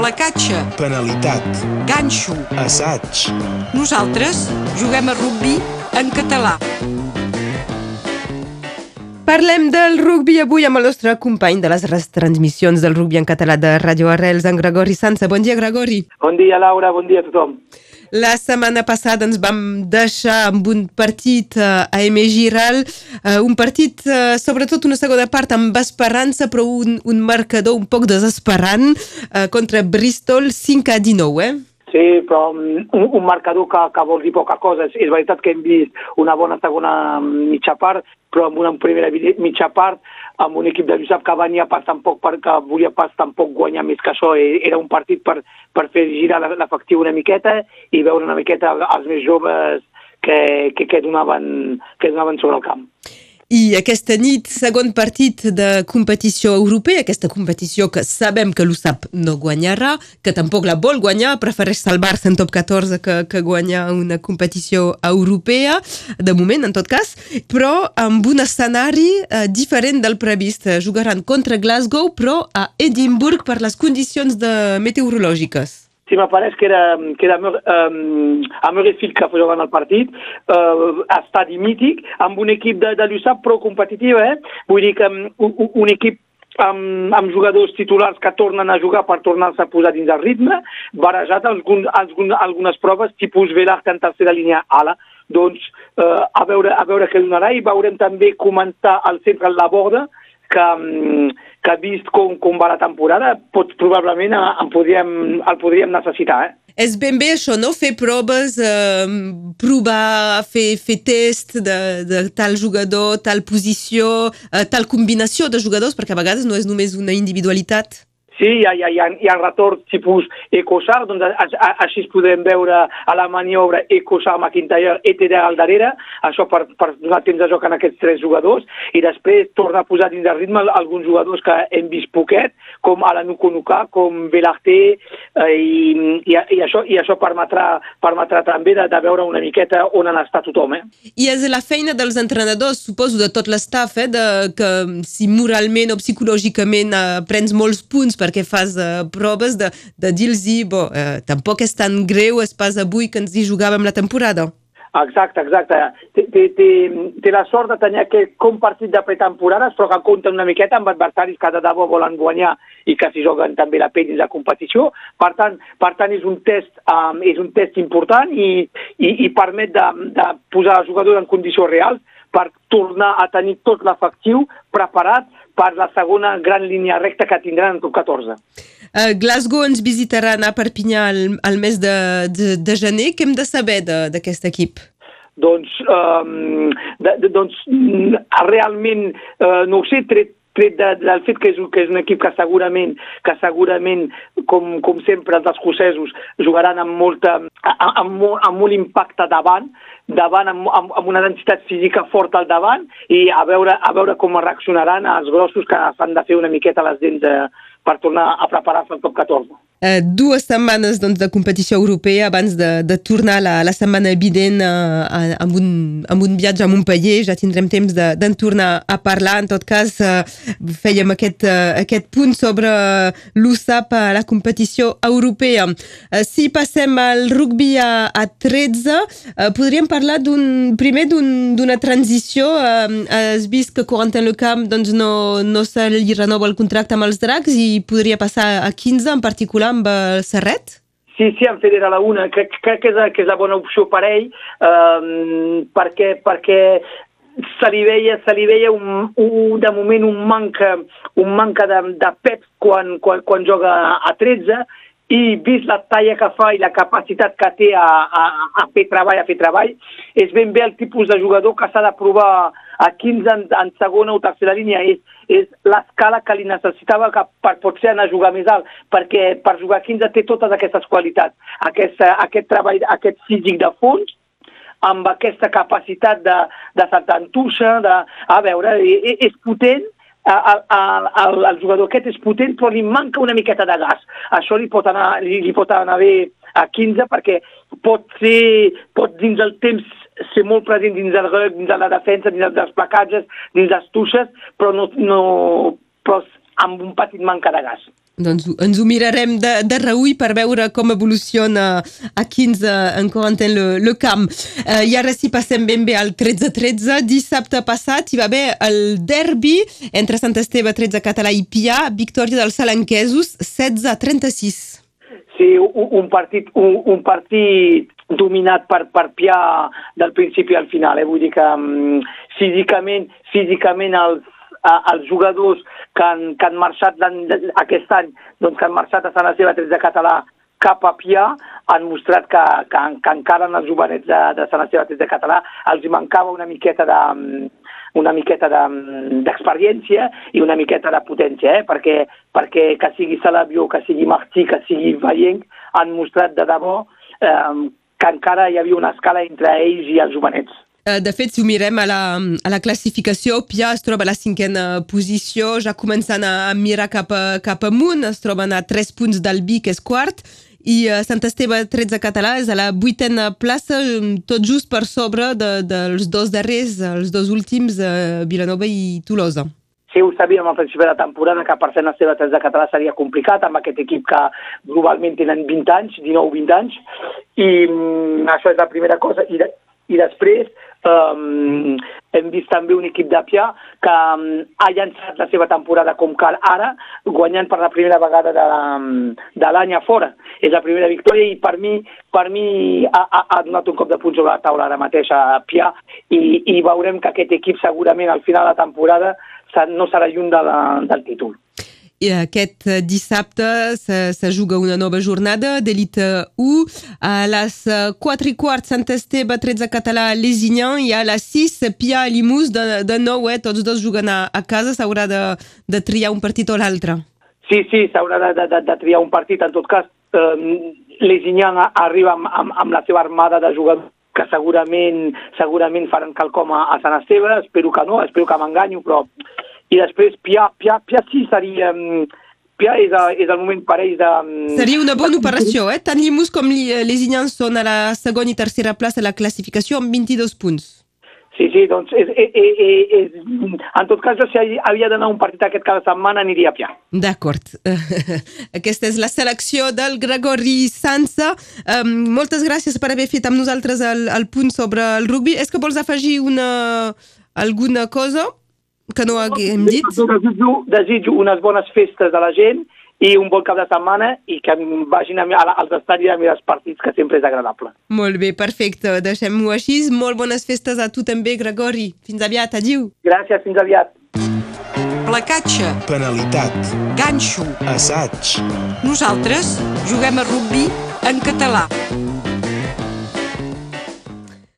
placatge, penalitat, ganxo. assaig, Nosaltres juguem a rugbi en català. Parlem del rugbi avui amb el nostre company de les retransmissions del rugbi en català de Radio Arrels, en Gregori Sansa. Bon dia, Gregori. Bon dia, Laura, bon dia a tothom. La setmana passada ens vam deixar amb un partit eh, a M. Giral, eh, un partit, eh, sobretot una segona part amb esperança, però un, un marcador un poc desesperant contra Bristol 5 a 19, eh? Sí, però mm, un, un marcador que, que vol dir poca cosa. És, és veritat que hem vist una bona segona mitja part, però amb una primera mitja part amb un equip de Lluçap que venia pas tampoc perquè volia pas tampoc guanyar més que això. E- Era un partit per, per fer girar l'efectiu una miqueta i veure una miqueta els més joves que, que, que, donaven, que donaven sobre el camp. I aquesta nit, segon partit de competició europea, aquesta competició que sabem que l'USAP no guanyarà, que tampoc la vol guanyar, prefereix salvar-se en top 14 que, que guanyar una competició europea, de moment, en tot cas, però amb un escenari eh, diferent del previst. Jugaran contra Glasgow, però a Edimburg per les condicions de meteorològiques. Sí, me pareix que era, que era um, a Murrayfield que jugant el partit, uh, estadi mític, amb un equip de, de l'USAP prou competitiu, eh? Vull dir que um, un, un- equip amb, amb jugadors titulars que tornen a jugar per tornar-se a posar dins el ritme, barejat algun, algun, algunes proves, tipus Velart en tercera línia ala, doncs eh, a, veure, a veure què donarà i veurem també comentar al centre la borda que, mm, que vist com, com va la temporada, pot, probablement eh, en podríem, el podríem necessitar. Eh? És ben bé això, no? Fer proves, eh, provar, fer, fer test de, de tal jugador, tal posició, eh, tal combinació de jugadors, perquè a vegades no és només una individualitat. Sí, hi ha, hi ha, hi ha, hi ha retorn tipus Ecosar, doncs a, a, així podem veure a la maniobra Ecosar, McIntyre, ETD al darrere, això per, per donar temps de joc en aquests tres jugadors, i després tornar a posar dins el ritme alguns jugadors que hem vist poquet, com Alan Nukunuka, com Belarté, eh, i, i, i, això, i això permetrà, permetrà també de, de veure una miqueta on han estat tothom. Eh? I és la feina dels entrenadors, suposo, de tot l'estaf, eh, de, que si moralment o psicològicament eh, prens molts punts perquè fas eh, proves, de, de dir-los, bo, eh, tampoc és tan greu, és pas avui que ens hi jugàvem la temporada. Exacte, exacte. Té, té, té, té la sort de tenir aquest com partit de pretemporades, però que compten una miqueta amb adversaris que de debò volen guanyar i que s'hi juguen també la pell dins la competició. Per tant, per tant és, un test, um, és un test important i, i, i permet de, de posar el jugador en condicions reals per tornar a tenir tot l'efectiu preparat per la segona gran línia recta que tindran en top 14. Uh, Glasgow ens visitaran a Perpinyà al, al mes de, de, de gener. Què hem de saber d'aquest equip? doncs, um, de, de, doncs mm, realment, uh, no ho sé, tret, tret de, del fet que és, que és un equip que segurament, que segurament com, com sempre els escocesos jugaran amb, molta, amb, amb, amb molt impacte davant, davant amb, amb, amb una densitat física forta al davant i a veure, a veure com reaccionaran els grossos que s'han de fer una miqueta les dents eh, per tornar a preparar-se al top 14. Uh, dues setmanes doncs, de competició europea abans de, de tornar la, la setmana vinent uh, amb, un, amb un viatge a Montpellier. Ja tindrem temps de- d'en de, tornar a parlar. En tot cas, uh, fèiem aquest, uh, aquest punt sobre l'USAP a la competició europea. Uh, si passem al rugby a, a 13, uh, podríem parlar primer d'un- d'una transició. Uh, has vist que Corentin Le Camp doncs, no, no se li renova el contracte amb els dracs i podria passar a 15 en particular amb el Serret? Sí, sí, en Federa la una. Crec, crec que, és, que és la bona opció per ell, eh, perquè, perquè se li veia, se li veia un, un, de moment un manca, un manca de, de pep quan, quan, quan joga a 13 i vist la talla que fa i la capacitat que té a, a, a fer treball, a fer treball, és ben bé el tipus de jugador que s'ha de provar a 15 en, en segona o tercera línia. És, és l'escala que li necessitava que per potser anar a jugar més alt, perquè per jugar a 15 té totes aquestes qualitats. Aquest, aquest treball, aquest físic de fons, amb aquesta capacitat de, de saltar en tuixa, de, a veure, és, és potent, el, el, el, jugador aquest és potent, però li manca una miqueta de gas. Això li pot anar, li, li pot anar bé a 15 perquè pot ser, pot dins el temps ser molt present dins del reg, dins la defensa, dins dels placatges, dins les tuixes, però, no, no, però amb un petit manca de gas. Doncs ens ho mirarem de, de reull per veure com evoluciona a 15 en Corentin le, le camp. Uh, I ara si passem ben bé al 13-13, dissabte passat hi va haver el derbi entre Sant Esteve 13 Català i Pià, victòria dels salanquesos 16-36. Sí, un, un partit, un, un partit dominat per, per Pià del principi al final. Eh? Vull dir que um, físicament, físicament els, els jugadors que han, que han marxat aquest any, doncs que han marxat a Sant Esteve de Català cap a Pià, han mostrat que, que, que encara en els jovenets de, de Sant Esteve de Català els mancava una miqueta de, una miqueta d'experiència de, i una miqueta de potència, eh? perquè, perquè que sigui Salabió, que sigui Martí, que sigui Vallenc, han mostrat de debò eh, que encara hi havia una escala entre ells i els jovenets. Eh, de fet, si ho mirem a la, a la classificació, Pia es troba a la cinquena posició, ja començant a mirar cap, a, cap amunt, es troben a 3 punts del que és quart, i uh, Sant Esteve 13 català és a la vuitena plaça, tot just per sobre de, dels dos darrers, els dos últims, uh, Vilanova i Tolosa. Sí, ho sabíem al principi de la temporada que per Sant Esteve 13 català seria complicat amb aquest equip que globalment tenen 20 anys, 19-20 anys, i um, això és la primera cosa. I, de, i després um, hem vist també un equip de Pià que um, ha llançat la seva temporada com cal ara, guanyant per la primera vegada de, de l'any a fora. És la primera victòria i per mi, per mi ha, ha, ha donat un cop de punt sobre la taula ara mateix a Pià i, i veurem que aquest equip segurament al final de la temporada no serà lluny de la, del títol. I aquest dissabte se, se juga una nova jornada d'Elite 1 a les 4 i quart Sant Esteve, 13 català Lesignan i a les 6 Pia Limus de, de nou, eh? tots dos juguen a, a casa, s'haurà de, de triar un partit o l'altre. Sí, sí, s'haurà de, de, de triar un partit, en tot cas eh, Lesignan arriba amb, amb, amb la seva armada de jugadors que segurament segurament faran quelcom a, a Sant Esteve, espero que no, espero que m'enganyo, però i després Pia, Pia, Pia sí seria... Mm, Pia és, és el moment parell de... Mm, seria una bona operació, eh? Tant Limus com les Inyans són a la segona i tercera plaça de la classificació amb 22 punts. Sí, sí, doncs és, és, és, és, en tot cas, si havia d'anar un partit aquest cada setmana aniria a Pia. D'acord. Aquesta és la selecció del Gregori Sansa. Um, moltes gràcies per haver fet amb nosaltres el, el punt sobre el rugby. És que vols afegir una, alguna cosa? Que no haguem dit? Desitjo, desitjo unes bones festes a la gent i un bon cap de setmana i que vagin a, a, als estadis a mirar els partits, que sempre és agradable. Molt bé, perfecte. Deixem-ho així. Molt bones festes a tu també, Gregori. Fins aviat, adiu. Gràcies, fins aviat. Placatge. Penalitat. Ganxo. Assaig. Nosaltres juguem a rugby en català.